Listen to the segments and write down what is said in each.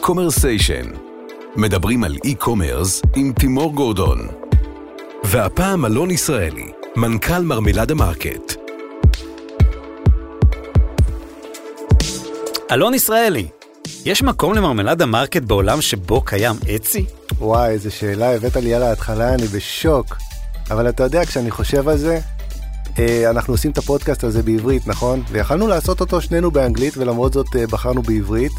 Commersation. מדברים על e-commerce עם תימור גורדון. והפעם אלון ישראלי, מנכ"ל מרמלדה מרקט. אלון ישראלי, יש מקום למרמלדה מרקט בעולם שבו קיים Etsy? וואי, איזה שאלה הבאת לי על ההתחלה, אני בשוק. אבל אתה יודע, כשאני חושב על זה, אה, אנחנו עושים את הפודקאסט הזה בעברית, נכון? ויכלנו לעשות אותו שנינו באנגלית, ולמרות זאת אה, בחרנו בעברית.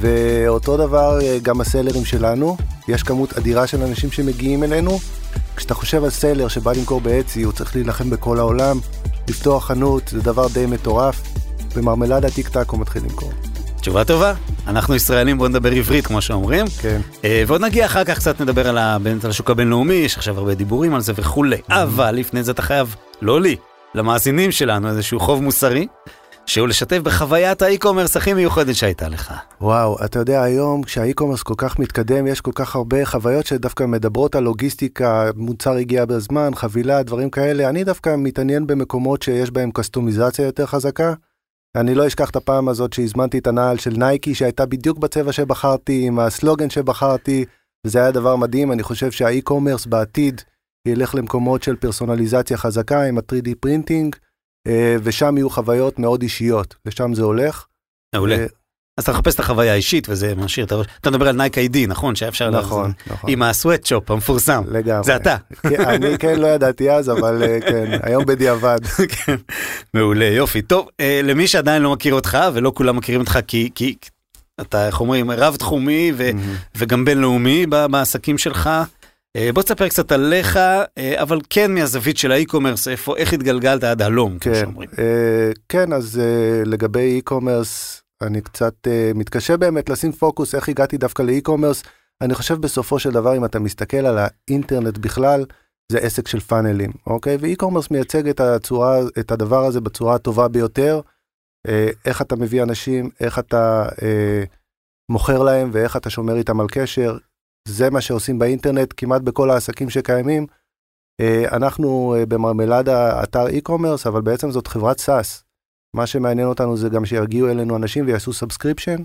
ואותו דבר אה, גם הסלרים שלנו, יש כמות אדירה של אנשים שמגיעים אלינו. כשאתה חושב על סלר שבא למכור באצי, הוא צריך להילחם בכל העולם, לפתוח חנות, זה דבר די מטורף. במרמלדה טיק טק הוא מתחיל למכור. תשובה טובה, אנחנו ישראלים בוא נדבר עברית כמו שאומרים. כן. אה, ועוד נגיע אחר כך קצת נדבר על, ה... על השוק הבינלאומי, יש עכשיו הרבה דיבורים על זה וכולי. אבל לפני זה אתה חייב, לא לי, למאזינים שלנו איזשהו חוב מוסרי, שהוא לשתף בחוויית ה e-commerce הכי מיוחדת שהייתה לך. וואו, אתה יודע, היום כשה e-commerce כל כך מתקדם, יש כל כך הרבה חוויות שדווקא מדברות על לוגיסטיקה, מוצר הגיע בזמן, חבילה, דברים כאלה. אני דווקא מתעניין במקומות שיש בהם קסטומיזציה יותר חזקה. אני לא אשכח את הפעם הזאת שהזמנתי את הנעל של נייקי שהייתה בדיוק בצבע שבחרתי, עם הסלוגן שבחרתי, וזה היה דבר מדהים, אני חושב שה e-commerce בעתיד ילך למקומות של פרסונליזציה חזקה עם ה-3D printing, ושם יהיו חוויות מאוד אישיות, לשם זה הולך. מעולה. אה, אז אתה מחפש את החוויה האישית וזה משאיר את הראש. אתה מדבר על Nike iD, נכון? שהיה אפשר... נכון, נכון. עם ה sweatshop המפורסם. לגמרי. זה אתה. כן, אני כן לא ידעתי אז, אבל אה, כן, היום בדיעבד. כן, מעולה, יופי. טוב, אה, למי שעדיין לא מכיר אותך, ולא כולם מכירים אותך כי, אתה, איך אומרים, רב-תחומי וגם בינלאומי בעסקים שלך, אה, בוא תספר קצת עליך, אה, אבל כן מהזווית של ה e-commerce, איפה, איך התגלגלת עד הלום, כמו כן, שאומרים. אה, כן, אז אה, לגבי e-commerce, אני קצת אה, מתקשה באמת לשים פוקוס איך הגעתי דווקא לאי-קומרס. אני חושב בסופו של דבר, אם אתה מסתכל על האינטרנט בכלל, זה עסק של פאנלים, אוקיי? ואי-קומרס מייצג את, הצורה, את הדבר הזה בצורה הטובה ביותר. אה, איך אתה מביא אנשים, איך אתה אה, מוכר להם ואיך אתה שומר איתם על קשר. זה מה שעושים באינטרנט כמעט בכל העסקים שקיימים. אה, אנחנו אה, במרמלדה אתר e-commerce, אבל בעצם זאת חברת SaaS. מה שמעניין אותנו זה גם שיגיעו אלינו אנשים ויעשו subscription.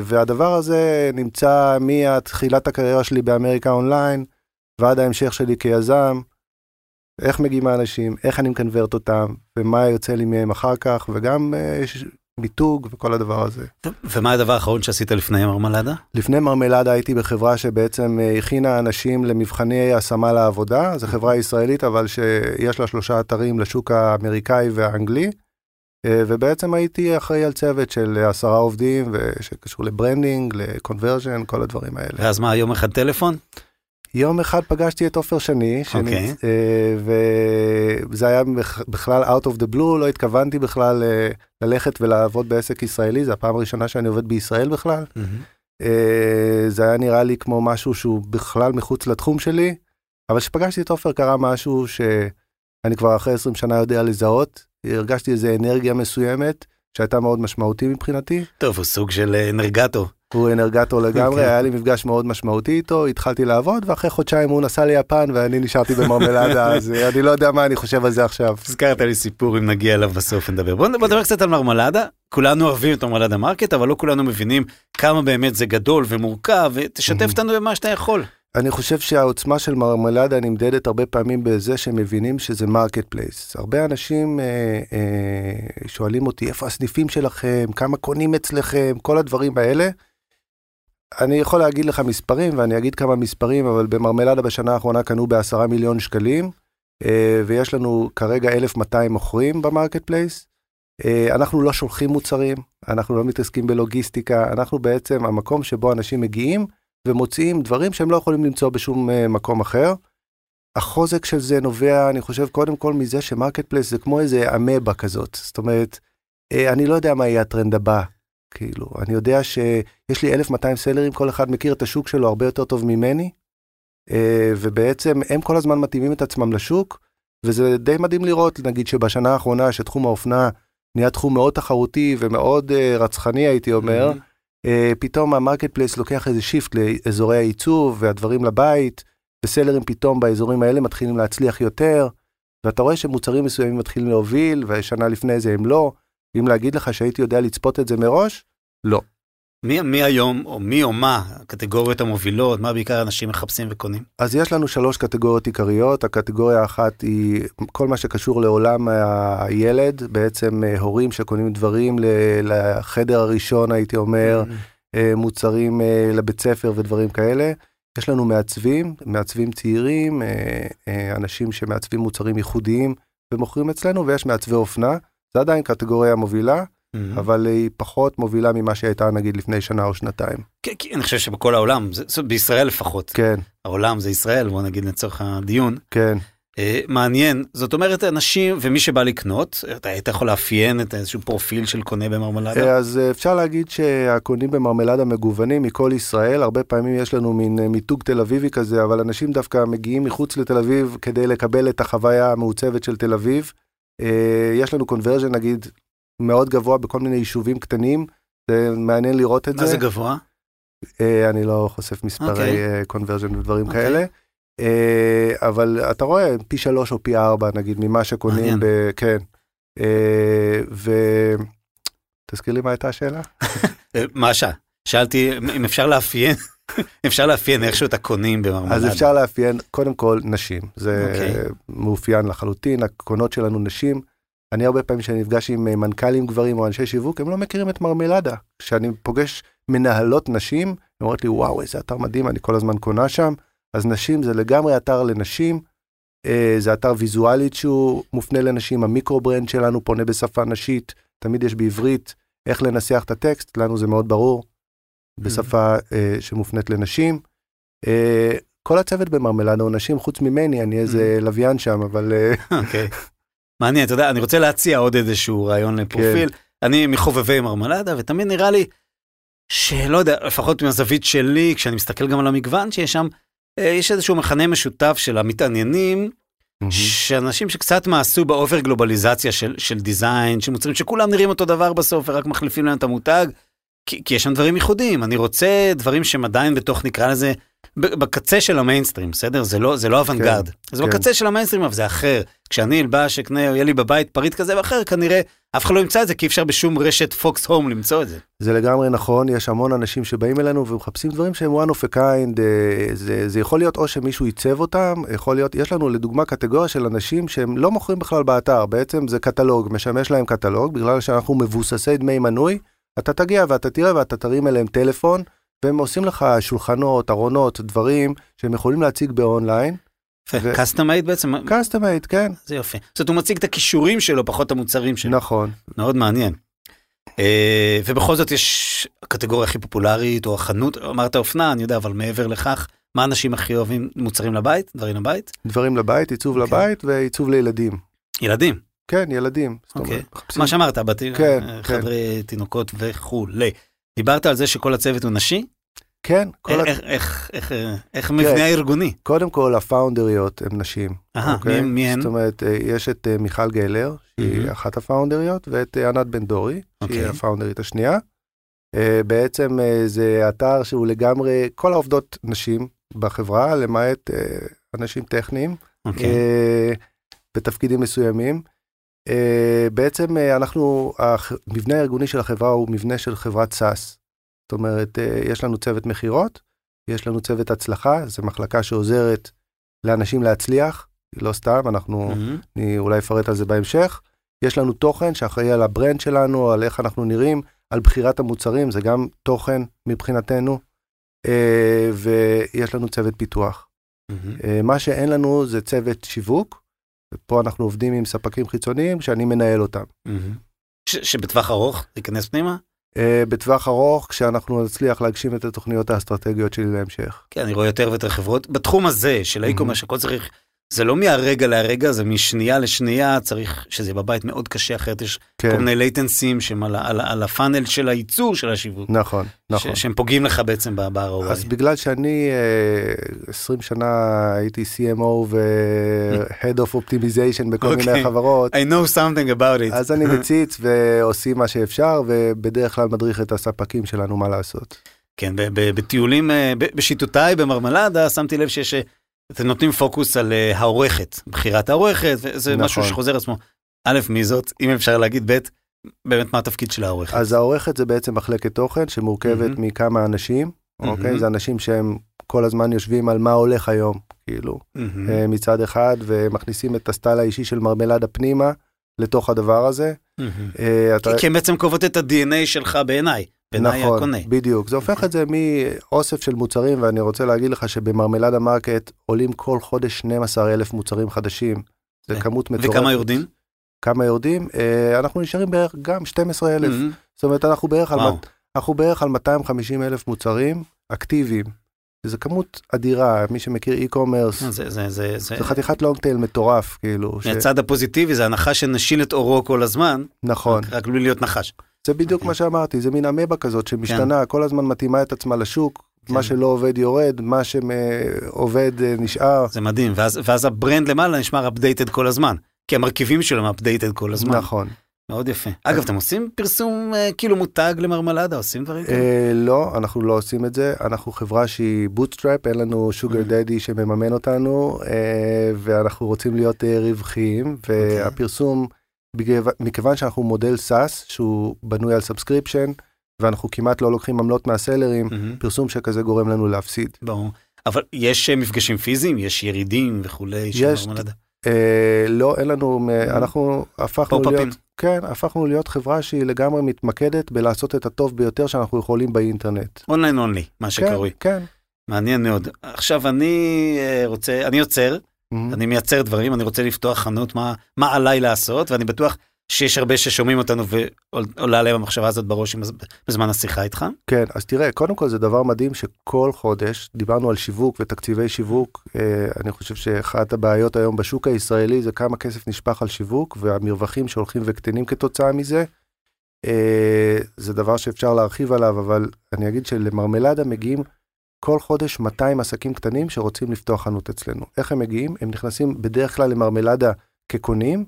והדבר הזה נמצא מתחילת הקריירה שלי באמריקה אונליין ועד ההמשך שלי כיזם. איך מגיעים האנשים, איך אני מקנברט אותם, ומה יוצא לי מהם אחר כך, וגם אה, מיתוג וכל הדבר הזה. טוב, ומה הדבר האחרון שעשית לפני מרמלדה? לפני מרמלדה הייתי בחברה שבעצם אה, הכינה אנשים למבחני השמה לעבודה, זו חברה ישראלית אבל שיש לה שלושה אתרים לשוק האמריקאי והאנגלי, אה, ובעצם הייתי אחראי על צוות של עשרה עובדים שקשור ל branding, ל conversion, כל הדברים האלה. ואז מה, יום אחד טלפון? יום אחד פגשתי את עופר שני, אוקיי. שנצ- אה, וזה היה בכ- בכלל out of the blue, לא התכוונתי בכלל אה, ללכת ולעבוד בעסק ישראלי, זו הפעם הראשונה שאני עובד בישראל בכלל. אה, זה היה נראה לי כמו משהו שהוא בכלל מחוץ לתחום שלי, אבל כשפגשתי את עופר קרה משהו שאני כבר אחרי 20 שנה יודע לזהות, הרגשתי איזו אנרגיה מסוימת שהייתה מאוד משמעותי מבחינתי. טוב, הוא סוג של אנרגטור. הוא אנרגטור לגמרי, כן. היה לי מפגש מאוד משמעותי איתו, התחלתי לעבוד, ואחרי חודשיים הוא נסע ליפן ואני נשארתי במרמלדה, אז אה, אני לא יודע מה אני חושב על זה עכשיו. הזכרת לי סיפור אם נגיע אליו בסוף נדבר. בוא נדבר קצת על מרמלדה. כולנו אוהבים את מרמלדה מרקט, אבל לא כולנו מבינים כמה באמת זה גדול ומורכב, ותשתף Mhm. אותנו במה שאתה יכול. אני חושב שהעוצמה של מרמלדה נמדדת הרבה פעמים בזה שהם מבינים שזה marketplace. הרבה אנשים אה, אה, שואלים אותי איפה הסניפים שלכם, כמה קונים אצלכם, כל הדברים האלה. אני יכול להגיד לך מספרים ואני אגיד כמה מספרים, אבל במרמלדה בשנה האחרונה קנו בעשרה מיליון שקלים, אה, ויש לנו כרגע 1,200 מוכרים ב marketplace. אה, אנחנו לא שולחים מוצרים, אנחנו לא מתעסקים בלוגיסטיקה, אנחנו בעצם המקום שבו אנשים מגיעים ומוציאים דברים שהם לא יכולים למצוא בשום אה, מקום אחר. החוזק של זה נובע, אני חושב, קודם כל מזה ש marketplace זה כמו איזה אמבה כזאת. זאת אומרת, אני לא יודע מה יהיה הטרנד הבא. כאילו, אני יודע שיש לי 1200 סלרים, כל אחד מכיר את השוק שלו הרבה יותר טוב ממני, אה, ובעצם הם כל הזמן מתאימים את עצמם לשוק, וזה די מדהים לראות, נגיד שבשנה האחרונה, שתחום האופנה נהיה תחום מאוד תחרותי ומאוד uh, רצחני, הייתי אומר, Uh, פתאום ה marketplace לוקח איזה shift לאזורי העיצוב והדברים לבית, ו sellers פתאום באזורים האלה מתחילים להצליח יותר, ואתה רואה שמוצרים מסוימים מתחילים להוביל, ושנה לפני זה הם לא. אם להגיד לך שהייתי יודע לצפות את זה מראש, לא. מי, מי היום, או מי או מה, הקטגוריות המובילות, מה בעיקר אנשים מחפשים וקונים? אז יש לנו שלוש קטגוריות עיקריות. הקטגוריה האחת היא כל מה שקשור לעולם הילד, בעצם אה, הורים שקונים דברים לחדר הראשון, הייתי אומר, אה, מוצרים אה, לבית ספר ודברים כאלה. יש לנו מעצבים, מעצבים צעירים, אנשים שמעצבים מוצרים ייחודיים ומוכרים אצלנו, ויש מעצבי אופנה. זה עדיין קטגוריה מובילה, Mm-hmm. אבל היא פחות מובילה ממה שהייתה נגיד לפני שנה או שנתיים. כן, כי אני חושב שבכל העולם, זה, בישראל לפחות, כן, העולם זה ישראל, בוא נגיד לצורך הדיון. כן. אה, מעניין, זאת אומרת אנשים, ומי שבא לקנות, אתה היית יכול לאפיין את איזשהו פרופיל של קונה במרמלדה? אה, אז אה, אפשר להגיד שהקונים במרמלדה מגוונים מכל ישראל, הרבה פעמים יש לנו מין מיתוג תל אביבי כזה, אבל אנשים דווקא מגיעים מחוץ לתל אביב כדי לקבל את החוויה המעוצבת של תל אביב. אה, יש לנו קונברג'ן נגיד מאוד גבוה בכל מיני יישובים קטנים, זה מעניין לראות את מה זה. זה גבוה? אה, אני לא חושף מספרי אוקיי. קונברג'ן ודברים אוקיי. כאלה. אה, אבל אתה רואה פי שלוש או פי ארבע נגיד ממה שקונים. ב- כן. אה, ו... תזכיר לי מה הייתה השאלה? אה, מה? שאלתי אם אפשר לאפיין, אפשר לאפיין איכשהו את הקונים במרמלדה. אז אפשר לאפיין קודם כל נשים, זה אוקיי. מאופיין לחלוטין, הקונות שלנו נשים. אני הרבה פעמים כשאני נפגש עם אה, מנכ"לים גברים או אנשי שיווק, הם לא מכירים את מרמלדה. כשאני פוגש מנהלות נשים, הן אומרות לי, וואו, איזה אתר מדהים, אני כל הזמן קונה שם. אז נשים זה לגמרי אתר לנשים, אה, זה אתר ויזואלית שהוא מופנה לנשים, המיקרו ברנד שלנו פונה בשפה נשית, תמיד יש בעברית איך לנסח את הטקסט, לנו זה מאוד ברור, בשפה אה, שמופנית לנשים. אה, כל הצוות במרמלדה הוא נשים, חוץ ממני, אני איזה לוויין שם, אבל אה, אוקיי. מעניין, אתה יודע, אני רוצה להציע עוד איזשהו רעיון לפרופיל. כן. אני מחובבי מרמלדה, ותמיד נראה לי שלא יודע, לפחות מהזווית שלי, כשאני מסתכל גם על המגוון שיש שם, יש איזשהו מכנה משותף של המתעניינים, שאנשים שקצת מאסו באובר גלובליזציה של, של דיזיין, של מוצרים שכולם נראים אותו דבר בסוף ורק מחליפים להם את המותג, כי, כי יש שם דברים ייחודיים. אני רוצה דברים שהם עדיין בתוך, נקרא לזה, בקצה של המיינסטרים, בסדר? זה לא, זה לא אוונגרד. זה כן. בקצה של המיינסטרים, אבל זה אחר. כשאני אלבש, אקנה, יהיה לי בבית פריט כזה ואחר, כנראה אף אחד לא ימצא את זה, כי אי אפשר בשום רשת פוקס הום למצוא את זה. זה לגמרי נכון, יש המון אנשים שבאים אלינו ומחפשים דברים שהם one of a kind, אה, זה, זה יכול להיות או שמישהו עיצב אותם, יכול להיות, יש לנו לדוגמה קטגוריה של אנשים שהם לא מוכרים בכלל באתר, בעצם זה קטלוג, משמש להם קטלוג, בגלל שאנחנו מבוססי דמי מנוי, אתה תגיע ואתה תראה ואתה תרים אליהם טלפון, והם עושים לך שולחנות, ארונות, דברים שהם יכולים להציג באונליין, קאסטום מייד בעצם, made, כן, זה יופי. זאת אומרת, הוא מציג את הכישורים שלו, פחות את המוצרים שלו. נכון. מאוד מעניין. אה, ובכל זאת יש הקטגוריה הכי פופולרית, או החנות, אמרת אופנה, אני יודע, אבל מעבר לכך, מה אנשים הכי אוהבים? מוצרים לבית? דברים לבית? דברים לבית, עיצוב אוקיי. לבית ועיצוב לילדים. ילדים, כן, ילדים. אוקיי. מה שאמרת, בתים, כן, אה, כן. חדרי תינוקות וכולי. דיברת על זה שכל הצוות הוא נשי? כן, כל איך- איך- איך- אה, איך מבנה הארגוני? קודם כל הפאונדריות הן נשים. אהה, אוקיי? מי- מי הן? זאת אומרת, אה, יש את אה, מיכל גלר, שהיא מהמם. אחת הפאונדריות, ואת אה, ענת בן דורי, שהיא אוקיי. הפאונדרית השנייה. אה, בעצם אה, זה אתר שהוא לגמרי, כל העובדות נשים בחברה, למעט אה, אנשים טכניים, אוקיי. אה, בתפקידים מסוימים. אה, בעצם אה, אנחנו, המבנה הארגוני של החברה הוא מבנה של חברת SaaS. זאת אומרת, אה, יש לנו צוות מכירות, יש לנו צוות הצלחה, זו מחלקה שעוזרת לאנשים להצליח, לא סתם, אנחנו, מהמם. אני אולי אפרט על זה בהמשך. יש לנו תוכן שאחראי על ה brand שלנו, על איך אנחנו נראים, על בחירת המוצרים, זה גם תוכן מבחינתנו. ויש לנו צוות פיתוח. אה, מה שאין לנו זה צוות שיווק, ופה אנחנו עובדים עם ספקים חיצוניים שאני מנהל אותם. שבטווח ארוך ייכנס פנימה? אה, בטווח ארוך, כשאנחנו נצליח להגשים את התוכניות האסטרטגיות שלי להמשך. כן, אני רואה יותר ויותר חברות. בתחום הזה של ה e-commerce, Mhm. שהכל צריך, זה לא מהרגע להרגע, זה משנייה לשנייה, צריך שזה בבית מאוד קשה, אחרת יש כל כן, מיני latency-ים שהם על, על, על ה funnel של הייצור של השיווק, נכון, נכון. שהם פוגעים לך בעצם ב-ROI. אז בגלל שאני אה, 20 שנה הייתי CMO ו-Head of Optimization בכל אוקיי. מיני חברות, I know something about it. אז אני מציץ ועושים מה שאפשר, ובדרך כלל מדריך את הספקים שלנו מה לעשות. כן, בטיולים, אה, בשיטותיי במרמלדה, שמתי לב שיש, אה, אתם נותנים פוקוס על אה, העורכת, בחירת העורכת, וזה נכון. משהו שחוזר עצמו. א', מי זאת, אם אפשר להגיד, ב', באמת מה התפקיד של העורכת? אז העורכת זה בעצם מחלקת תוכן שמורכבת מהמם. מכמה אנשים, אוקיי? מהמם. זה אנשים שהם כל הזמן יושבים על מה הולך היום, כאילו. אה, מצד אחד, ומכניסים את הסטייל האישי של מרמלדה פנימה לתוך הדבר הזה. אה, אתה- כי- כי הן בעצם קובעות את ה-DNA שלך בעיניי נכון, הקונה. בדיוק. זה הופך את זה מאוסף של מוצרים, ואני רוצה להגיד לך שבמרמלדה מרקט עולים כל חודש 12,000 מוצרים חדשים. זה כן. כמות מטורפת. וכמה יורדים? כמה יורדים? אה, אנחנו נשארים בערך גם 12,000. מהמם. זאת אומרת, אנחנו בערך, על, אנחנו בערך על 250 אלף מוצרים אקטיביים. זו כמות אדירה, מי שמכיר e-commerce, זה, זה, זה, זה, זה חתיכת long tail מטורף, כאילו. ש... מהצד הפוזיטיבי זה הנחש שמשיל את עורו כל הזמן, נכון, רק בלי להיות נחש. זה בדיוק אוקיי. מה שאמרתי, זה מין אמבה כזאת שמשתנה, כל הזמן מתאימה את עצמה לשוק, כן. מה שלא עובד יורד, מה שעובד אה, נשאר. זה מדהים, ואז, ואז ה brand למעלה נשמר updated כל הזמן, כי המרכיבים שלו הם updated כל הזמן. נכון. מאוד יפה. אגב, אתם עושים פרסום אה, כאילו מותג למרמלדה, עושים דברים כאלה? אה, לא, אנחנו לא עושים את זה, אנחנו חברה שהיא bootstrap, אין לנו sugar daddy שמממן אותנו, אה, ואנחנו רוצים להיות אה, רווחיים, אוקיי. והפרסום, בגלל- מכיוון שאנחנו מודל SaaS, שהוא בנוי על subscription, ואנחנו כמעט לא לוקחים עמלות מה sellers, מהמם. פרסום שכזה גורם לנו להפסיד. ברור. אבל יש אה, מפגשים פיזיים, יש ירידים וכולי יש. אה, לא, אין לנו, אנחנו הפכנו פופ-אפים. להיות, כן, הפכנו להיות חברה שהיא לגמרי מתמקדת בלעשות את הטוב ביותר שאנחנו יכולים באינטרנט. אונליין אונלי, מה כן, שקרוי. כן. מעניין מאוד. עכשיו אני אה, רוצה, אני יוצר, Mhm. אני מייצר דברים, אני רוצה לפתוח חנות, מה, מה עליי לעשות, ואני בטוח שיש הרבה ששומעים אותנו ועולה להם המחשבה הזאת בראש בזמן השיחה איתך. כן, אז תראה, קודם כל זה דבר מדהים שכל חודש, דיברנו על שיווק ותקציבי שיווק, אה, אני חושב שאחת הבעיות היום בשוק הישראלי זה כמה כסף נשפך על שיווק והמרווחים שהולכים וקטנים כתוצאה מזה. אה, זה דבר שאפשר להרחיב עליו, אבל אני אגיד שלמרמלדה מגיעים כל חודש 200 עסקים קטנים שרוצים לפתוח חנות אצלנו. איך הם מגיעים? הם נכנסים בדרך כלל למרמלדה כקונים,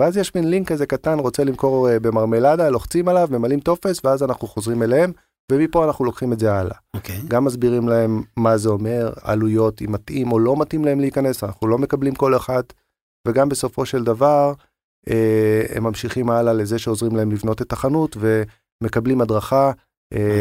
ואז יש מין לינק כזה קטן, רוצה למכור אה, במרמלדה, לוחצים עליו, ממלאים טופס, ואז אנחנו חוזרים אליהם, ומפה אנחנו לוקחים את זה הלאה. אוקיי. גם מסבירים להם מה זה אומר, עלויות, אם מתאים או לא מתאים להם להיכנס, אנחנו לא מקבלים כל אחד, וגם בסופו של דבר, אה, הם ממשיכים הלאה לזה שעוזרים להם לבנות את החנות, ומקבלים הדרכה.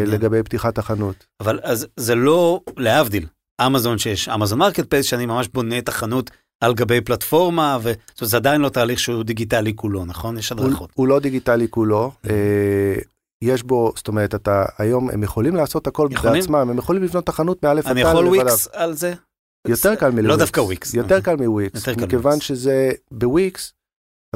לגבי פתיחת החנות. אבל אז זה לא להבדיל. אמזון שיש אמזון marketplace שאני ממש בונה את החנות על גבי פלטפורמה וזאת אומרת, זה עדיין לא תהליך שהוא דיגיטלי כולו נכון יש הוא, הדרכות. הוא לא דיגיטלי כולו, אה, יש בו, זאת אומרת, אתה, היום הם יכולים לעשות הכל יכולים? בעצמם, הם יכולים לבנות את החנות מאלף עד אני יכול. וויקס על זה? יותר קל מלוויקס. לא דווקא וויקס. יותר קל מוויקס, מכיוון. שזה בוויקס,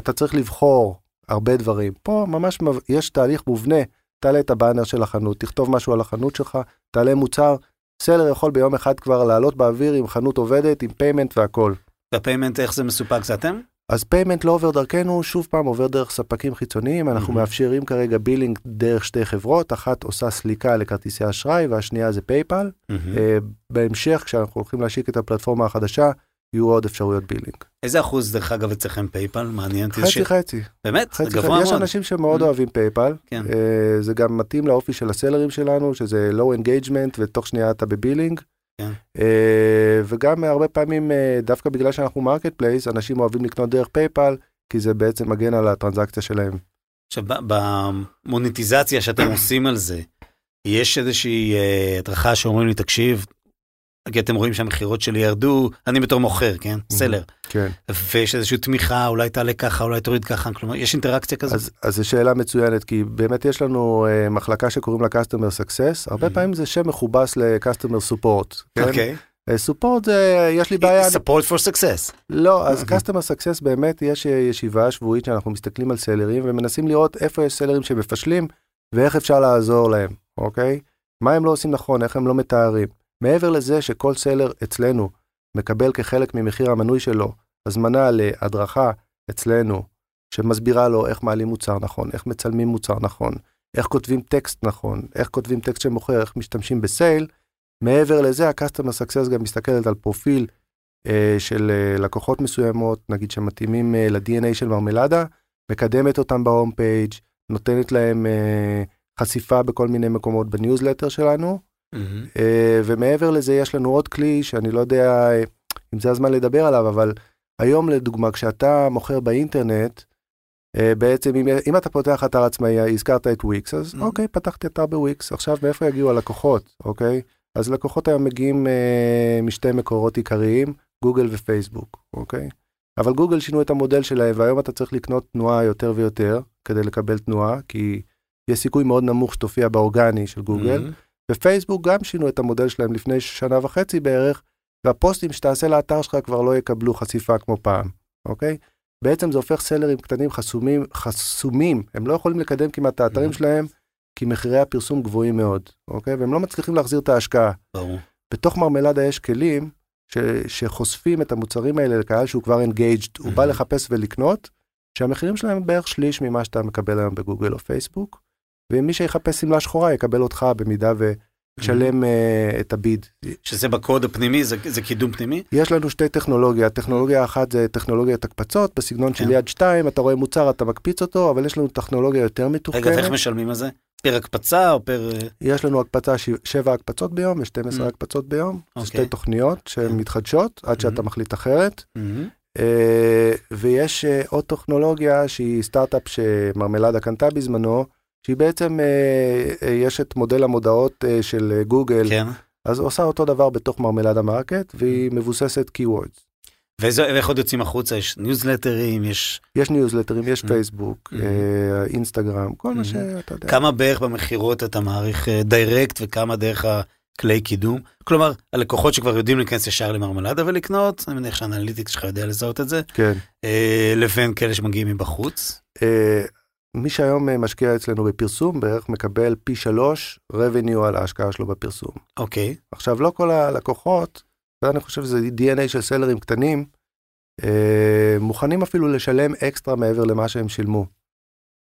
אתה צריך לבחור הרבה דברים. פה ממש יש תהליך מובנה, תעלה את הבאנר של החנות, תכתוב משהו על החנות שלך, תעלה מוצר, seller יכול ביום אחד כבר לעלות באוויר עם חנות עובדת, עם payment והכל. וה payment איך זה מסופק זה אתם? אז payment לא עובר דרכנו, שוב פעם עובר דרך ספקים חיצוניים, אנחנו מהמם. מאפשרים כרגע billing דרך שתי חברות, אחת עושה סליקה לכרטיסי אשראי והשנייה זה פייפל. אה, בהמשך, כשאנחנו הולכים להשיק את הפלטפורמה החדשה, יהיו עוד אפשרויות billing. איזה אחוז דרך אגב אצלכם פייפל מעניין אותי. חצי חצי, באמת? חצי חצי, יש. אנשים שמאוד Mm. אוהבים פייפל, כן. אה, זה גם מתאים לאופי של ה sellers שלנו, שזה low engagement ותוך שנייה אתה ב billing. כן. אה, וגם הרבה פעמים, אה, דווקא בגלל שאנחנו marketplace, אנשים אוהבים לקנות דרך פייפל, כי זה בעצם מגן על הטרנזקציה שלהם. עכשיו במוניטיזציה שאתם עושים על זה, יש איזושהי הדרכה שאומרים לי תקשיב, כי אתם רואים שהמכירות שלי ירדו, אני בתור מוכר, כן? seller. כן. ויש איזושהי תמיכה, אולי תעלה ככה, אולי תוריד ככה, כלומר, יש אינטראקציה כזאת? אז, אז זו שאלה מצוינת, כי באמת יש לנו uh, מחלקה שקוראים לה Customer Success, הרבה. פעמים זה שם מכובס ל-Customer Support. כן? אוקיי. סופורט זה, יש לי בעיה, support for success. לא, אז Customer Success באמת יש אה, ישיבה שבועית שאנחנו מסתכלים על סלרים ומנסים לראות איפה יש סלרים שמפשלים ואיך אפשר לעזור להם, אוקיי? מה הם לא עושים נכון, איך הם לא מתארים. מעבר לזה שכל סלר אצלנו מקבל כחלק ממחיר המנוי שלו הזמנה להדרכה אצלנו, שמסבירה לו איך מעלים מוצר נכון, איך מצלמים מוצר נכון, איך כותבים טקסט נכון, איך כותבים טקסט שמוכר, איך משתמשים בסייל. מעבר לזה, ה-Customer Success גם מסתכלת על פרופיל אה, של אה, לקוחות מסוימות, נגיד שמתאימים אה, ל-DNA של מרמלדה, מקדמת אותם ב home page, נותנת להם אה, חשיפה בכל מיני מקומות בניוזלטר שלנו, מהמם. אה, ומעבר לזה יש לנו עוד כלי שאני לא יודע אה, אם זה הזמן לדבר עליו, אבל היום לדוגמה, כשאתה מוכר באינטרנט, אה, בעצם אם, אם אתה פותח אתר עצמאי, הזכרת את וויקס, אז Mhm. אוקיי, פתחתי אתר בוויקס, עכשיו מאיפה יגיעו הלקוחות, אוקיי? אז לקוחות היום מגיעים אה, משתי מקורות עיקריים, גוגל ופייסבוק, אוקיי? אבל גוגל שינו את המודל שלהם, והיום אתה צריך לקנות תנועה יותר ויותר כדי לקבל תנועה, כי יש סיכוי מאוד נמוך שתופיע באורגני של גוגל. Mhm. ופייסבוק גם שינו את המודל שלהם לפני שנה וחצי בערך, והפוסטים שתעשה לאתר שלך כבר לא יקבלו חשיפה כמו פעם, אוקיי? בעצם זה הופך סלרים קטנים חסומים, חסומים, הם לא יכולים לקדם כמעט את האתרים Mhm. שלהם, כי מחירי הפרסום גבוהים מאוד, אוקיי? והם לא מצליחים להחזיר את ההשקעה. ברור. בתוך מרמלדה יש כלים ש, שחושפים את המוצרים האלה לקהל שהוא כבר engaged, הוא בא Mhm. לחפש ולקנות, שהמחירים שלהם הם בערך שליש ממה שאתה מקבל היום בגוגל או פייסבוק, ומי שיחפש שמלה שחורה יקבל אותך במידה וישלם uh, את ה bid. שזה בקוד הפנימי, זה, זה קידום פנימי? יש לנו שתי טכנולוגיה, טכנולוגיה אחת זה טכנולוגיית הקפצות, בסגנון של כן. יד שתיים, אתה רואה מוצר, אתה מקפיץ אותו, אבל יש לנו טכנולוגיה יותר רגע, מתוחכמת. ואיך משלמים על זה? פר הקפצה או פר... אה, יש לנו הקפצה ש... שבע הקפצות ביום ו-12 Mm. הקפצות ביום, זה אוקיי. שתי תוכניות שהן כן. מתחדשות עד שאתה Mhm. מחליט אחרת. Mhm. אה, ויש אה, עוד טכנולוגיה שהיא סטארט-אפ שמרמלדה קנתה בזמנו, שהיא בעצם, אה, אה, יש את מודל המודעות אה, של גוגל, כן. אז עושה אותו דבר בתוך מרמלדה מרקט, והיא מבוססת keywords. ואיך עוד יוצאים החוצה? יש ניוזלטרים, יש... יש ניוזלטרים, יש. פייסבוק, Mhm. אה, אינסטגרם, כל מה. שאתה יודע. כמה בערך במכירות אתה מעריך direct וכמה דרך הכלי קידום? כלומר, הלקוחות שכבר יודעים להיכנס ישר למרמלדה ולקנות, אני מניח שה analytics שלך יודע לזהות את זה, כן. לבין כאלה שמגיעים מבחוץ. מי שהיום אה, משקיע אצלנו בפרסום, בערך מקבל פי שלוש revenue על ההשקעה שלו בפרסום. אוקיי. עכשיו, לא כל הלקוחות, ואני חושב שזה DNA של סלרים קטנים, אה, מוכנים אפילו לשלם אקסטרה מעבר למה שהם שילמו.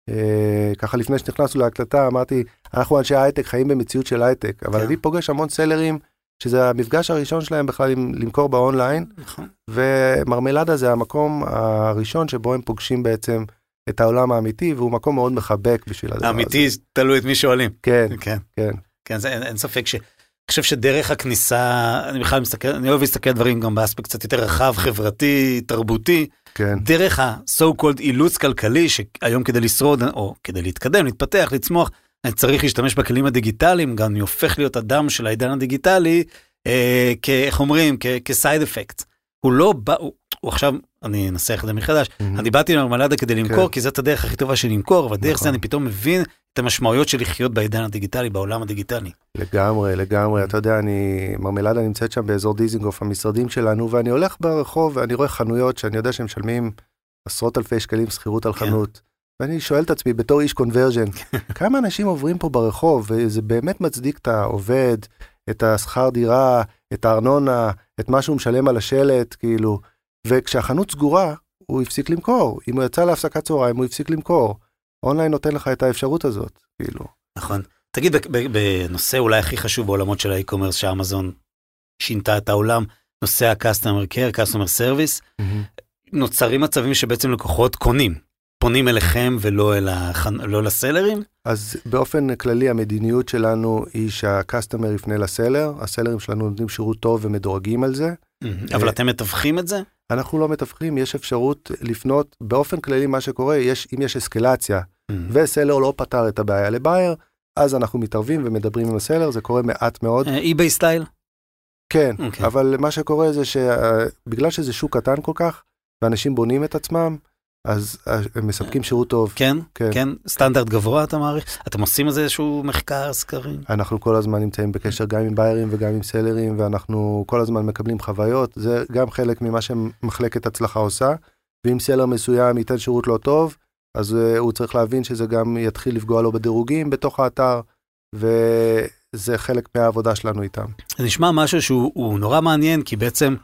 אה, ככה לפני שנכנסנו להקלטה אמרתי, אנחנו אנשי הייטק חיים במציאות של הייטק, אבל כן. אני פוגש המון סלרים שזה המפגש הראשון שלהם בכלל עם למכור באונליין, נכון. ומרמלדה זה המקום הראשון שבו הם פוגשים בעצם את העולם האמיתי, והוא מקום מאוד מחבק בשביל הדבר הזה. אמיתי, תלוי את מי שואלים. כן, כן. כן. כן, זה, אין, אין ספק ש... אני חושב שדרך הכניסה, אני בכלל מסתכל, אני אוהב להסתכל על דברים גם באספקט קצת יותר רחב, חברתי, תרבותי, כן, דרך ה-so called אילוץ כלכלי, שהיום כדי לשרוד, או כדי להתקדם, להתפתח, לצמוח, אני צריך להשתמש בכלים הדיגיטליים, גם אני הופך להיות אדם של העידן הדיגיטלי, אה, כ- איך אומרים, כ-side effect. הוא לא בא, הוא, הוא עכשיו, אני אנסח את זה מחדש. אני באתי למרמלדה כדי למכור, כן. כי זאת הדרך הכי טובה של למכור, אבל דרך נכון. זה אני פתאום מבין את המשמעויות של לחיות בעידן הדיגיטלי, בעולם הדיגיטלי. לגמרי, לגמרי. אתה יודע, אני, מרמלדה נמצאת שם באזור דיזינגוף, המשרדים שלנו, ואני הולך ברחוב ואני רואה חנויות שאני יודע שהם משלמים עשרות אלפי שקלים שכירות על כן. חנות. ואני שואל את עצמי, בתור איש קונברג'ן, כמה אנשים עוברים פה ברחוב, וזה באמת מצדיק את העובד, את השכר דירה, את הארנונה, את מה שהוא משלם על השלט, כאילו. וכשהחנות סגורה, הוא הפסיק למכור. אם הוא יצא להפסקת צהריים, הוא הפסיק למכור. אונליין נותן לך את האפשרות הזאת, כאילו. נכון. תגיד, בנושא אולי הכי חשוב בעולמות של האי-קומרס, שאמזון שינתה את העולם, נושא ה-customer care, customer service, נוצרים מצבים שבעצם לקוחות קונים, פונים אליכם ולא אל החנ... לא לסלרים? אז באופן כללי המדיניות שלנו היא שהקסטומר יפנה לסלר, הסלרים שלנו נותנים שירות טוב ומדורגים על זה. אבל אתם מתווכים את זה? אנחנו לא מתווכים, יש אפשרות לפנות, באופן כללי מה שקורה, יש, אם יש אסקלציה וסלר לא פתר את הבעיה לבייר, אז אנחנו מתערבים ומדברים עם הסלר, זה קורה מעט מאוד. אי-ביי סטייל? כן, אוקיי. אבל מה שקורה זה שבגלל שזה שוק קטן כל כך, ואנשים בונים את עצמם, אז אה, הם מספקים שירות טוב. כן, כן. כן, סטנדרט גבוה אתה מעריך? אתם עושים איזה איזשהו מחקר, סקרים? אנחנו כל הזמן נמצאים בקשר גם עם ביירים וגם עם סלרים, ואנחנו כל הזמן מקבלים חוויות. זה גם חלק ממה שמחלקת הצלחה עושה. ואם סלר מסוים ייתן שירות לא טוב, אז uh, הוא צריך להבין שזה גם יתחיל לפגוע לו בדירוגים בתוך האתר, וזה חלק מהעבודה שלנו איתם. זה נשמע משהו שהוא הוא נורא מעניין, כי בעצם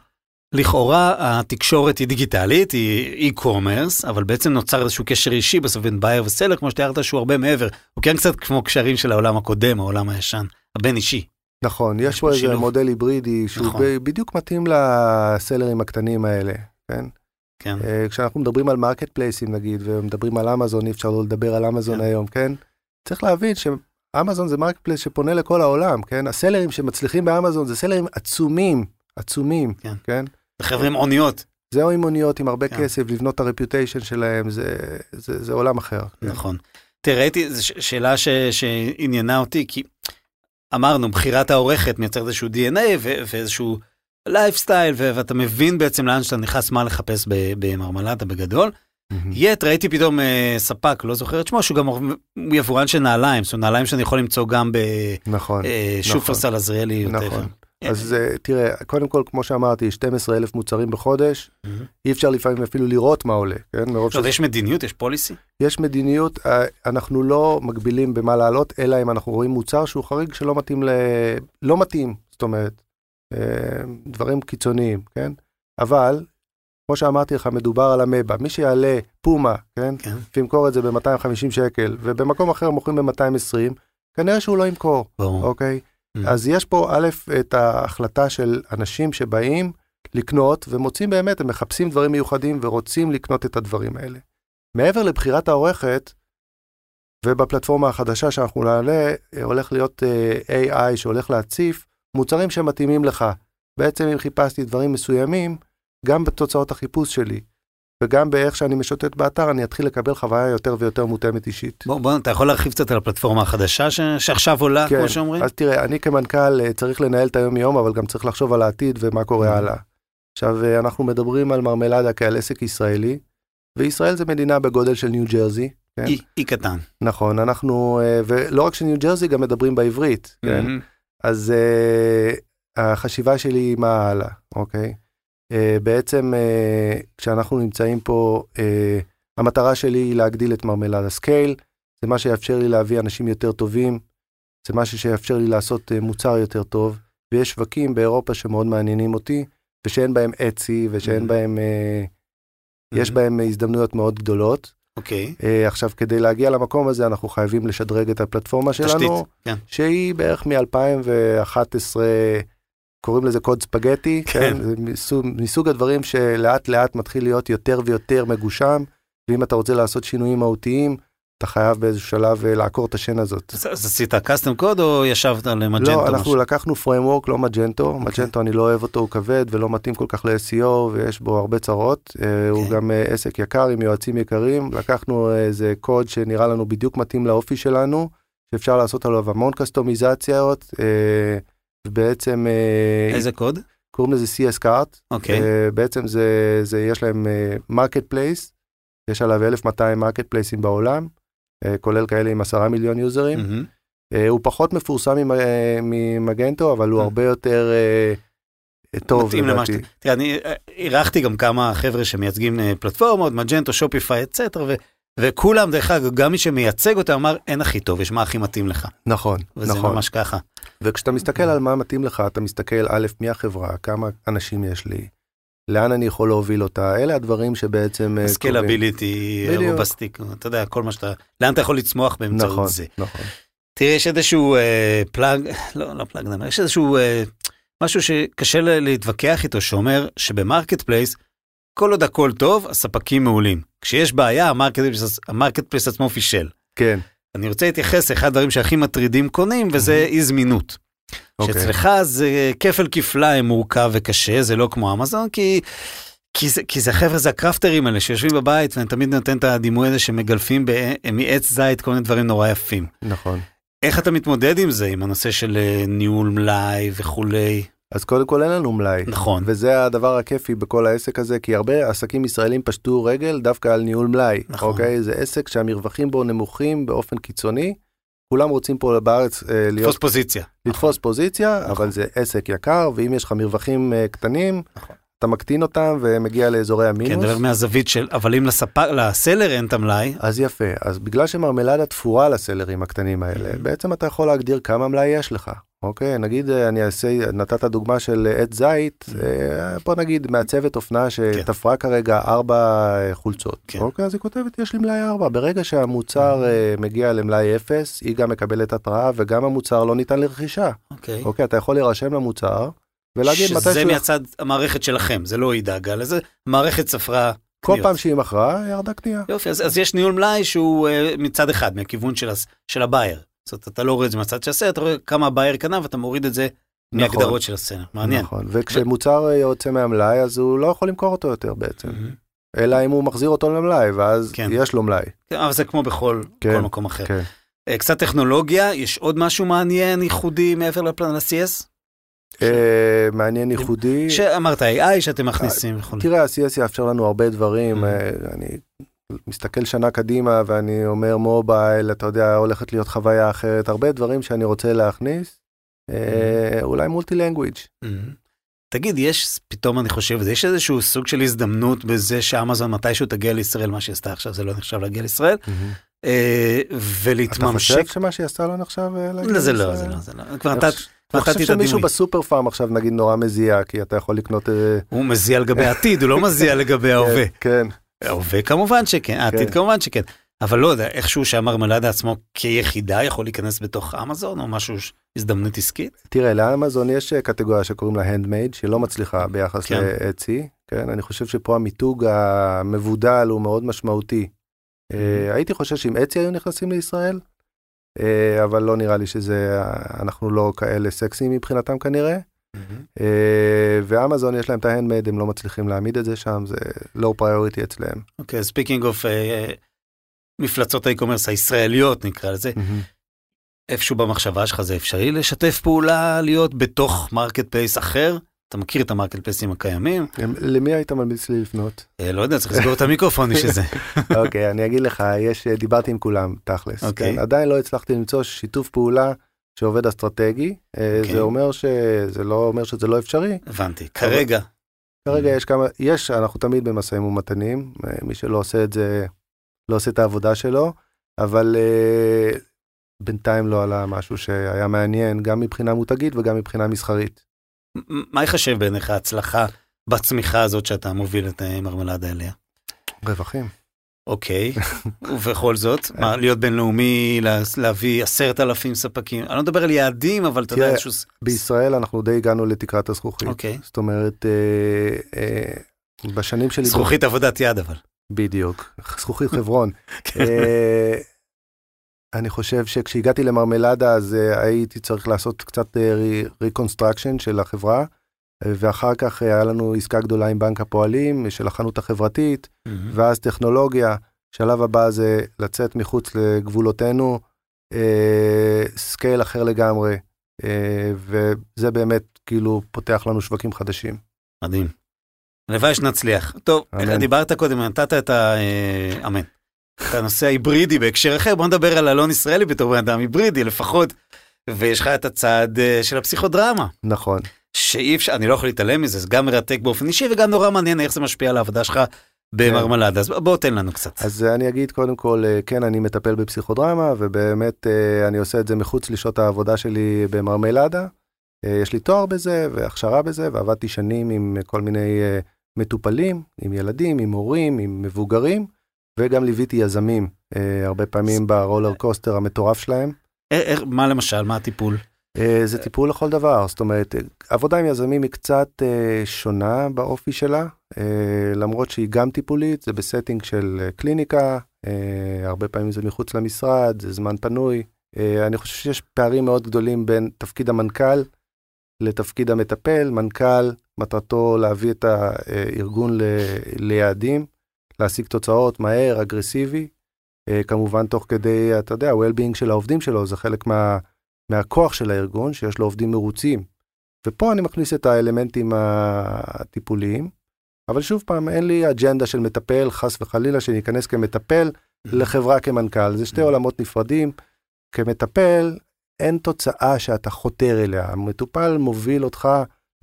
לכאורה התקשורת היא דיגיטלית, היא e-commerce, אבל בעצם נוצר איזשהו קשר אישי בסוף בין buyer ו seller, כמו שתיארת שהוא הרבה מעבר. הוא כן קצת כמו קשרים של העולם הקודם, העולם הישן, הבין אישי. נכון, יש פה איזה. מודל היברידי שהוא נכון. בדיוק מתאים לסלרים הקטנים האלה, כן? כן, אה, כשאנחנו מדברים על מרקט פלייסים נגיד, ומדברים על אמזון, אי אפשר לא לדבר על אמזון כן. היום, כן? צריך להבין שאמזון זה marketplace שפונה לכל העולם, כן? הסלרים שמצליחים באמזון זה סלרים עצומים, עצומים, כן. כן? חבר'ה עם אוניות. זה או עם מוניות עם הרבה כן. כסף, לבנות את ה reputation שלהם, זה, זה, זה עולם אחר. נכון. תראה, ראיתי, זו שאלה ש- שעניינה אותי, כי אמרנו, בחירת העורכת מייצרת איזשהו DNA ו- ואיזשהו לייפסטייל, ו- ואתה מבין בעצם לאן שאתה נכנס, מה לחפש ב- במרמלדה בגדול. יט, ראיתי פתאום אה, ספק, לא זוכר את שמו, שהוא גם יבואן של נעליים, זאת אומרת, נעליים שאני יכול למצוא גם נכון, בשופרסל עזריאלי. נכון. אז אה, תראה, קודם כל, כמו שאמרתי, 12 אלף מוצרים בחודש. אי אפשר לפעמים אפילו לראות מה עולה, כן? מרוב שזה... יש מדיניות, יש פוליסי? יש מדיניות, אה, אנחנו לא מגבילים במה לעלות, אלא אם אנחנו רואים מוצר שהוא חריג שלא מתאים ל... לא מתאים, זאת אומרת, אה, דברים קיצוניים, כן? אבל, כמו שאמרתי לך, מדובר על המבה. מי שיעלה פומה, כן? כן. וימכור את זה ב-250 שקל, ובמקום אחר מוכרים ב-220, כנראה שהוא לא ימכור, ברור. אוקיי? Mm. אז יש פה א', את ההחלטה של אנשים שבאים לקנות ומוצאים באמת, הם מחפשים דברים מיוחדים ורוצים לקנות את הדברים האלה. מעבר לבחירת העורכת, ובפלטפורמה החדשה שאנחנו נעלה, אה, הולך להיות אה, AI שהולך להציף מוצרים שמתאימים לך. בעצם אם חיפשתי דברים מסוימים, גם בתוצאות החיפוש שלי, וגם באיך שאני משוטט באתר, אני אתחיל לקבל חוויה יותר ויותר מותאמת אישית. בוא, בוא, אתה יכול להרחיב קצת על הפלטפורמה החדשה ש... שעכשיו עולה, כן, כמו שאומרים? אז תראה, אני כמנכ"ל אה, צריך לנהל את היום-יום, אבל גם צריך לחשוב על העתיד ומה קורה Mhm. הלאה. עכשיו, אה, אנחנו מדברים על מרמלדה כעל עסק ישראלי, וישראל זה מדינה בגודל של ניו ג'רזי, כן? אי, אי קטן. נכון, אנחנו, אה, ולא רק של ניו ג'רזי, גם מדברים בעברית, כן? מהמם. אז uh, החשיבה שלי היא מה הלאה, אוקיי? Uh, בעצם uh, כשאנחנו נמצאים פה, uh, המטרה שלי היא להגדיל את מרמלדה scale, זה מה שיאפשר לי להביא אנשים יותר טובים, זה משהו שיאפשר לי לעשות מוצר יותר טוב, ויש שווקים באירופה שמאוד מעניינים אותי, ושאין בהם Etsy, ושאין Mhm. בהם, uh, יש בהם הזדמנויות מאוד גדולות. אוקיי. Uh, עכשיו, כדי להגיע למקום הזה, אנחנו חייבים לשדרג את הפלטפורמה שלנו. תשתית, כן. שהיא בערך מ-2011, קוראים לזה קוד ספגטי, כן. כן, זה מסוג, מסוג הדברים שלאט לאט מתחיל להיות יותר ויותר מגושם, ואם אתה רוצה לעשות שינויים מהותיים, אתה חייב באיזשהו שלב אה, לעקור את השן הזאת. אז, עשית קאסטום קוד או ישבת על מג'נטו? לא, אנחנו משהו? לקחנו framework, לא מג'נטו, מג'נטו אני לא אוהב אותו, הוא כבד ולא מתאים כל כך ל-SEO ויש בו הרבה צרות, אה, הוא אוקיי. גם אה, עסק יקר עם יועצים יקרים, לקחנו איזה קוד שנראה לנו בדיוק מתאים לאופי שלנו, שאפשר לעשות עליו המון קסטומיזציות, אה, ובעצם אה, איזה קוד? קוראים לזה CS קארט, אוקיי. בעצם זה, זה יש להם marketplace, יש עליו 1200 מרקט פלייסים בעולם, אה, כולל כאלה עם 10 מיליון יוזרים. מהמם. אה, הוא פחות מפורסם ממ- אה, ממגנטו, אבל הוא אה. הרבה יותר אה, טוב מתאים למה. שאתה... תראה, אני אה, אירחתי גם כמה חבר'ה שמייצגים אה, פלטפורמות, מג'נטו, שופיפיי, et cetera, וכולם, דרך אגב, גם מי שמייצג אותם אמר, אין הכי טוב, יש מה הכי מתאים לך. נכון, וזה נכון. ממש ככה. וכשאתה מסתכל על מה מתאים לך, אתה מסתכל א', מי החברה, כמה אנשים יש לי, לאן אני יכול להוביל אותה, אלה הדברים שבעצם אה. scalability. robust, אתה יודע, כל מה שאתה... לאן אתה יכול לצמוח באמצעות נכון, זה. נכון. תראה, יש איזשהו אה, פלאג, לא, לא פלאג, נאמר, יש איזשהו אה, משהו שקשה להתווכח איתו, שאומר שב marketplace, כל עוד הכל טוב, הספקים מעולים. כשיש בעיה, ה marketplace- place עצמו פישל. כן, אני רוצה להתייחס לאחד הדברים שהכי מטרידים קונים, וזה אי זמינות. אוקיי. שאצלך זה כפל כפליים מורכב וקשה, זה לא כמו אמזון, כי... כי זה, כי זה חבר'ה, זה הקרפטרים האלה שיושבים בבית, ואני תמיד נותן את הדימוי הזה שמגלפים ב- מעץ זית כל מיני דברים נורא יפים. נכון. איך אתה מתמודד עם זה, עם הנושא של אה, ניהול מלאי וכולי? אז קודם כל אין לנו מלאי. נכון. וזה הדבר הכיפי בכל העסק הזה, כי הרבה עסקים ישראלים פשטו רגל דווקא על ניהול מלאי. נכון. אוקיי? זה עסק שהמרווחים בו נמוכים באופן קיצוני. כולם רוצים פה בארץ אה, להיות, תפוס פוזיציה. לתפוס פוזיציה, נכון. אבל זה עסק יקר, ואם יש לך מרווחים אה, קטנים, נכון. אתה מקטין אותם ומגיע לאזורי כן, המינוס. דבר מהזווית של, אבל אם לספק, לסלר אין את המלאי, אז יפה, אז בגלל שמרמלדה תפורה לסלרים הקטנים האלה, Mhm. בעצם אתה יכול להגדיר כמה מלאי יש לך. אוקיי, נגיד אה, אני אעשה, נתת דוגמה של אה, עץ זית, Mhm. אה, בוא נגיד מעצבת אופנה שתפרה כרגע ארבע חולצות. כן. אוקיי, אז היא כותבת יש לי מלאי ארבע. ברגע שהמוצר אה, מגיע למלאי אפס, היא גם מקבלת התראה וגם המוצר לא ניתן לרכישה. אוקיי. אוקיי, אתה יכול להירשם למוצר ולהגיד מתי שזה. מהצד המערכת שלכם, זה לא היא דאגה לזה, המערכת ספרה כל. פעם שהיא מכרה, ירדה קנייה. יופי, אז, אז יש ניהול מלאי שהוא uh, מצד אחד, מהכיוון של, של הבייר. זאת אומרת, אתה לא רואה את זה מהצד של הסרט, אתה רואה כמה הבייר קנה ואתה מוריד את זה מהגדרות של הסצנה, מעניין. נכון, וכשמוצר יוצא מהמלאי אז הוא לא יכול למכור אותו יותר בעצם. אלא אם הוא מחזיר אותו למלאי, ואז כן. יש לו מלאי. כן, אבל זה כמו בכל כן, מקום אחר. כן. אה, קצת טכנולוגיה, יש עוד משהו מעניין, ייחודי מעבר לפלן ה-CS? אה, מעניין ייחודי. שאמרת AI שאתם מכניסים וכו'. תראה, ה-CS יאפשר לנו הרבה דברים. Mm. אה, אני מסתכל שנה קדימה ואני אומר מובייל, אתה יודע, הולכת להיות חוויה אחרת, הרבה דברים שאני רוצה להכניס. אה, אולי מולטי לנגוויג'. Mhm. תגיד, יש, פתאום אני חושב, יש איזשהו סוג של הזדמנות בזה שאמזון מתישהו תגיע לישראל, מה שהיא עשתה עכשיו זה לא נחשב להגיע לישראל, אתה ולהתממשק. חושב שמה שהיא עשתה לא נחשב להגיע לא, זה לא, לישראל? זה לא, זה לא. נתת- חושב- שמישהו. בסופר פארם עכשיו נגיד נורא מזיע, כי אתה יכול לקנות... אה, הוא מזיע לגבי העתיד, הוא לא מזיע לגבי ההווה. כן, ההווה כמובן שכן, העתיד כן. כמובן שכן. אבל לא יודע, איכשהו שהמרמלדה עצמו כיחידה יכול להיכנס בתוך אמזון, או משהו, הזדמנות עסקית? תראה, לאמזון יש אה, קטגוריה שקוראים לה הנדמייד, שהיא לא מצליחה ביחס כן. לאצי, כן? אני חושב שפה המיתוג המבודל הוא מאוד משמעותי. אה, הייתי חושב שאם Etsy היו נכנסים לישראל, אבל לא נראה לי שזה, אנחנו לא כאלה סקסיים מבחינתם כנראה. אה, ואמזון יש להם את ה handmade, הם לא מצליחים להעמיד את זה שם, זה low priority אצלם. אוקיי, speaking of מפלצות ה e-commerce הישראליות נקרא לזה, איפשהו במחשבה שלך זה אפשרי לשתף פעולה, להיות בתוך marketplace אחר? אתה מכיר את המרקט פלייסים הקיימים? למי היית ממליץ לי לפנות? אה, לא יודע, צריך לסגור את המיקרופון בשביל זה. אוקיי, אני אגיד לך, יש, דיברתי עם כולם, תכלס. אוקיי. כן? עדיין לא הצלחתי למצוא שיתוף פעולה שעובד אסטרטגי. אה, אוקיי. זה אומר ש... זה לא אומר שזה לא אפשרי. הבנתי. כרגע, כרגע יש כמה, יש, אנחנו תמיד במשאים ומתנים, אה, מי שלא עושה את זה, לא עושה את העבודה שלו, אבל בינתיים לא עלה משהו שהיה מעניין, גם מבחינה מותגית וגם מבחינה מסחרית. מה יחשב בעיניך הצלחה בצמיחה הזאת שאתה מוביל את אה, מרמלדה אליה? רווחים. אוקיי, ובכל זאת, מה, להיות בינלאומי, לה- להביא עשרת אלפים ספקים, אני לא מדבר על יעדים, אבל אתה יודע, איזשהו... בישראל אנחנו די הגענו לתקרת הזכוכית. אוקיי, זאת אומרת, אה, אה, בשנים שלי... זכוכית עבודת יד אבל. בדיוק, זכוכית חברון. אה, אני חושב שכשהגעתי למרמלדה אז אה, הייתי צריך לעשות קצת reconstruction של החברה, אה, ואחר כך אה, היה לנו עסקה גדולה עם בנק הפועלים של החנות החברתית, ואז טכנולוגיה. שלב הבא זה לצאת מחוץ לגבולותינו, אה, scale אחר לגמרי, אה, וזה באמת כאילו פותח לנו שווקים חדשים. מדהים. הלוואי שנצליח. טוב, אמן. דיברת קודם, נתת את ה... אה, אמן. את הנושא ההיברידי בהקשר אחר, בוא נדבר על אלון ישראלי בתור בן אדם היברידי לפחות, ויש לך את הצד אה, של הפסיכודרמה, נכון. שאי אפשר, אני לא יכול להתעלם מזה, זה גם מרתק באופן אישי וגם נורא מעניין איך זה משפיע על העבודה שלך במרמלדה, אז בוא תן לנו קצת. אז אה, אני אגיד קודם כל, אה, כן, אני מטפל בפסיכודרמה, ובאמת אני עושה את זה מחוץ לשעות העבודה שלי במרמלדה. יש לי תואר בזה והכשרה בזה, ועבדתי שנים עם כל מיני מטופלים, עם ילדים, עם הורים, עם מבוגרים, וגם ליוויתי יזמים, אה, הרבה פעמים ב roller coaster המטורף שלהם. אה, איך- מה למשל, מה הטיפול? אה, זה טיפול לכל דבר, זאת אומרת, אה, עבודה עם יזמים היא קצת אה, שונה באופי שלה, אה, למרות שהיא גם טיפולית, זה ב setting של אה, קליניקה, אה, הרבה פעמים זה מחוץ למשרד, זה זמן פנוי. אה, אני חושב שיש פערים מאוד גדולים בין תפקיד המנכ"ל לתפקיד המטפל. מנכ"ל, מטרתו להביא את הארגון ל- ליעדים, להשיג תוצאות מהר, אגרסיבי, אה, כמובן תוך כדי, אתה יודע, ה-well-being של העובדים שלו, זה חלק מה... מהכוח של הארגון, שיש לו עובדים מרוצים. ופה אני מכניס את האלמנטים הטיפוליים, אבל שוב פעם, אין לי אג'נדה של מטפל, חס וחלילה, שאני אכנס כמטפל לחברה כמנכ"ל. זה שתי עולמות נפרדים. כמטפל, אין תוצאה שאתה חותר אליה. המטופל מוביל אותך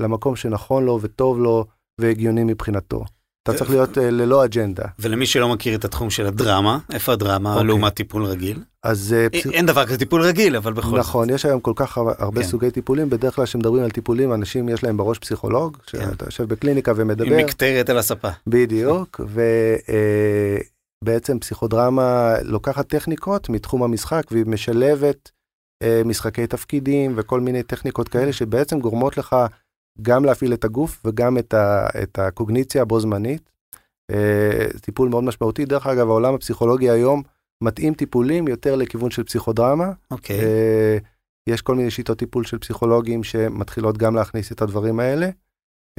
למקום שנכון לו וטוב לו והגיוני מבחינתו. אתה צריך להיות uh, ללא אג'נדה. ולמי שלא מכיר את התחום של הדרמה, איפה הדרמה אוקיי. לעומת טיפול רגיל? אז uh, אין- אין דבר כזה טיפול רגיל, אבל בכל זאת. נכון, יש היום כל כך הרבה- כן. סוגי טיפולים, בדרך כלל כשמדברים על טיפולים, אנשים יש להם בראש פסיכולוג, כן. שאתה יושב בקליניקה עם ומדבר, מקטרת על הספה. בדיוק, ובעצם פסיכודרמה לוקחת טכניקות מתחום המשחק, והיא משלבת אה, משחקי תפקידים וכל מיני טכניקות כאלה, שבעצם גורמות לך גם להפעיל את הגוף וגם את, ה, את הקוגניציה בו זמנית. אה, טיפול מאוד משמעותי. דרך אגב, העולם הפסיכולוגי היום מתאים טיפולים יותר לכיוון של פסיכודרמה. אוקיי. אה, יש כל מיני שיטות טיפול של פסיכולוגים שמתחילות גם להכניס את הדברים האלה,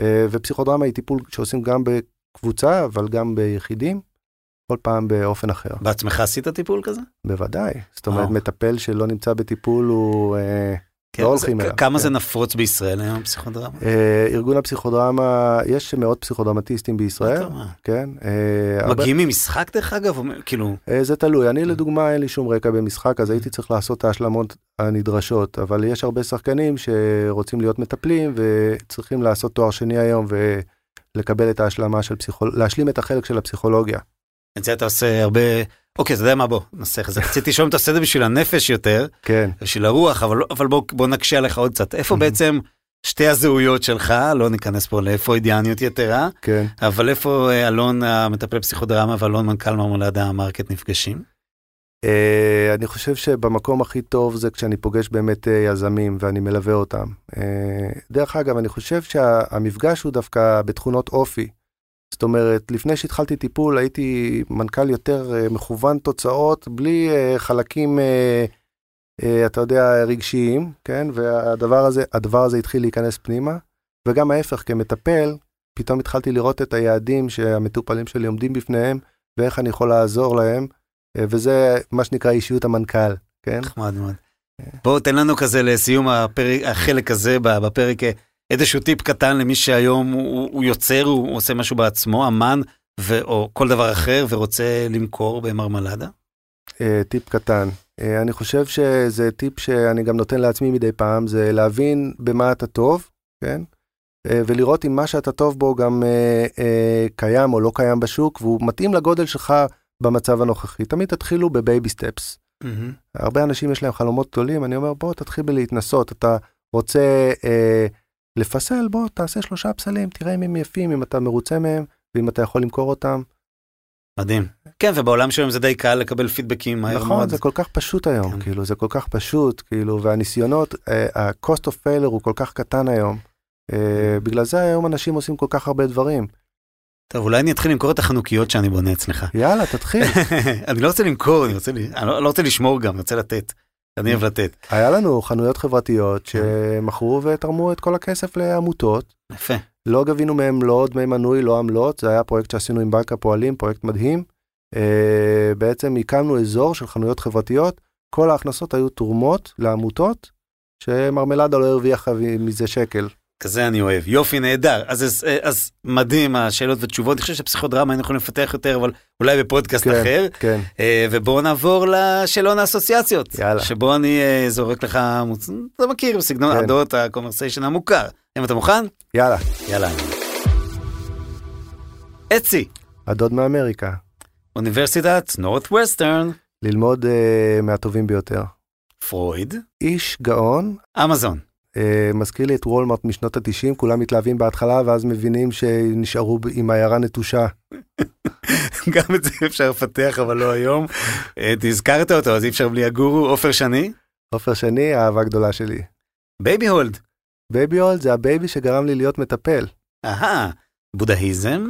אה, ופסיכודרמה היא טיפול שעושים גם בקבוצה, אבל גם ביחידים, כל פעם באופן אחר. בעצמך עשית טיפול כזה? בוודאי. זאת אומרת, וואו. מטפל שלא נמצא בטיפול הוא... כן, לא הולכים אליו, כמה כן. זה נפוץ בישראל היום, פסיכודרמה? אה, ארגון הפסיכודרמה, יש מאות פסיכודרמטיסטים בישראל. כן? אה, הרבה- מגיעים ממשחק דרך אגב? או כאילו, אה, זה תלוי, אני לדוגמה אין לי שום רקע במשחק, אז הייתי צריך לעשות את ההשלמות הנדרשות, אבל יש הרבה שחקנים שרוצים להיות מטפלים וצריכים לעשות תואר שני היום ולקבל את ההשלמה של פסיכולוגיה, להשלים את החלק של הפסיכולוגיה. את זה אתה עושה הרבה... אוקיי, אתה יודע מה, בוא, נעשה את זה. רציתי לשאול אם אתה עושה את זה בשביל הנפש יותר, כן, בשביל הרוח, אבל, לא- אבל בוא, בוא נקשה עליך עוד קצת. איפה. בעצם שתי הזהויות שלך, לא ניכנס פה לפרוידיאניות יתרה, כן. אבל איפה אה, אלון המטפל פסיכודרמה ואלון מנכ"ל מרמולדה המרקט נפגשים? אה, אני חושב שבמקום הכי טוב זה כשאני פוגש באמת אה, יזמים ואני מלווה אותם. אה, דרך אגב, אני חושב שהמפגש הוא דווקא בתכונות אופי. זאת אומרת, לפני שהתחלתי טיפול הייתי מנכ"ל יותר אה, מכוון תוצאות, בלי אה, חלקים, אה, אתה יודע, רגשיים, כן? והדבר הזה, הדבר הזה התחיל להיכנס פנימה. וגם ההפך, כמטפל, פתאום התחלתי לראות את היעדים שהמטופלים שלי עומדים בפניהם, ואיך אני יכול לעזור להם. וזה מה שנקרא אישיות המנכ"ל, כן? נחמד מאוד. בוא תן לנו כזה לסיום הפרק, החלק הזה בפרק איזשהו טיפ קטן למי שהיום הוא, הוא יוצר, הוא עושה משהו בעצמו, אמן ו, או כל דבר אחר ורוצה למכור במרמלדה. אה, טיפ קטן. אה, אני חושב שזה טיפ שאני גם נותן לעצמי מדי פעם, זה להבין במה אתה טוב, כן? אה, ולראות אם מה שאתה טוב בו גם קיים או לא קיים בשוק, והוא מתאים לגודל שלך במצב הנוכחי. תמיד תתחילו בבייבי סטפס. הרבה אנשים יש להם חלומות גדולים, אני אומר, בוא תתחיל בלהתנסות, אתה רוצה אה, לפסל, בוא תעשה שלושה פסלים, תראה אם הם יפים, אם אתה מרוצה מהם, ואם אתה יכול למכור אותם. מדהים. כן, ובעולם שלהם זה די קל לקבל פידבקים מהר נכון, מאוד. זה כל כך פשוט היום, כן. כאילו, זה כל כך פשוט, כאילו, והניסיונות, אה, ה-cost of failure הוא כל כך קטן היום. אה, בגלל זה היום אנשים עושים כל כך הרבה דברים. טוב, אולי אני אתחיל למכור את החנוכיות שאני בונה אצלך. יאללה, תתחיל. אני לא רוצה למכור, אני רוצה, אני לא, לא רוצה לשמור גם, אני רוצה לתת. אני אוהב לתת. היה לנו חנויות חברתיות כן. שמכרו ותרמו את כל הכסף לעמותות. יפה. לא גבינו מהם לא דמי מנוי, לא עמלות, זה היה פרויקט שעשינו עם בנק הפועלים, פרויקט מדהים. אה, בעצם הקמנו אזור של חנויות חברתיות, כל ההכנסות היו תרומות לעמותות, שמרמלדה לא הרוויחה מזה שקל. כזה אני אוהב. יופי, נהדר. אז, אז, אז מדהים השאלות ותשובות. אני חושב שפסיכודרמה היינו יכולים לפתח יותר, אבל אולי בפודקאסט כן, אחר. כן. אה, ובואו נעבור לשאלון האסוציאציות. יאללה. שבו אני אה, זורק לך, מוצ... אתה מכיר, סגנון כן. הדעות הקומרסיישן המוכר. אם אתה מוכן? יאללה, יאללה. אצי, הדוד מאמריקה. אוניברסיטת Northwestern, ללמוד אה, מהטובים ביותר. פרויד, איש גאון, אמזון. אה, מזכיר לי את וולמרט משנות ה-90, כולם מתלהבים בהתחלה ואז מבינים שנשארו עם העיירה נטושה. גם את זה אפשר לפתח, אבל לא היום. אה, תזכרת אותו, אז אי אפשר בלי הגורו, עופר שני. עופר שני, האהבה הגדולה שלי. בייבי הולד. בייבי הולד זה ה baby שגרם לי להיות מטפל, אהה, בודהיזם,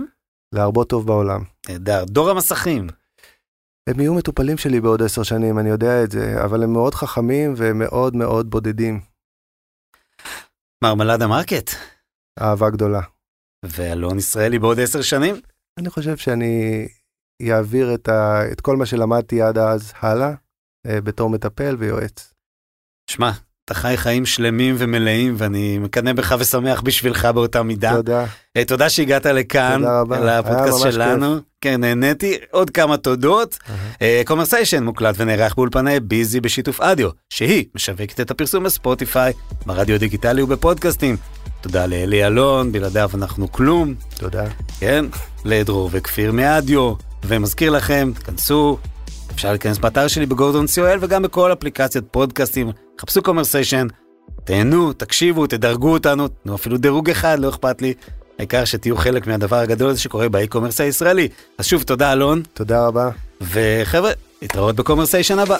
להרבות טוב בעולם. נהדר. דור המסכים. הם יהיו מטופלים שלי בעוד עשר שנים, אני יודע את זה, אבל הם מאוד חכמים ומאוד מאוד בודדים. מרמלדה מרקט. אהבה גדולה. ואלון ישראלי בעוד עשר שנים. אני חושב שאני אעביר את, ה... את כל מה שלמדתי עד אז הלאה, אה, בתור מטפל ויועץ. שמע, אתה חי חיים שלמים ומלאים, ואני מקנא בך ושמח בשבילך באותה מידה. תודה. אה, תודה שהגעת לכאן, תודה לפודקאסט שלנו. כן, נהניתי. עוד כמה תודות. קומרסיישן מוקלט ונערך באולפני ביזי בשיתוף אדיו, שהיא משווקת את הפרסום בספוטיפיי, ברדיו דיגיטלי ובפודקאסטים. תודה לאלי אלון, בלעדיו אנחנו כלום. תודה. כן, לדרור וכפיר מאדיו, ומזכיר לכם, תכנסו, אפשר להיכנס באתר שלי בגורדון co.il וגם בכל אפליקציית פודקאסטים, חפשו קומרסיישן, תהנו, תקשיבו, תדרגו אותנו, תנו אפילו דירוג אחד, לא אכפת לי, העיקר שתהיו חלק מהדבר הגדול הזה שקורה ב e-commerce הישראלי. אז שוב, תודה אלון, תודה רבה. וחבר'ה, להתראות בקומרסיישן הבא.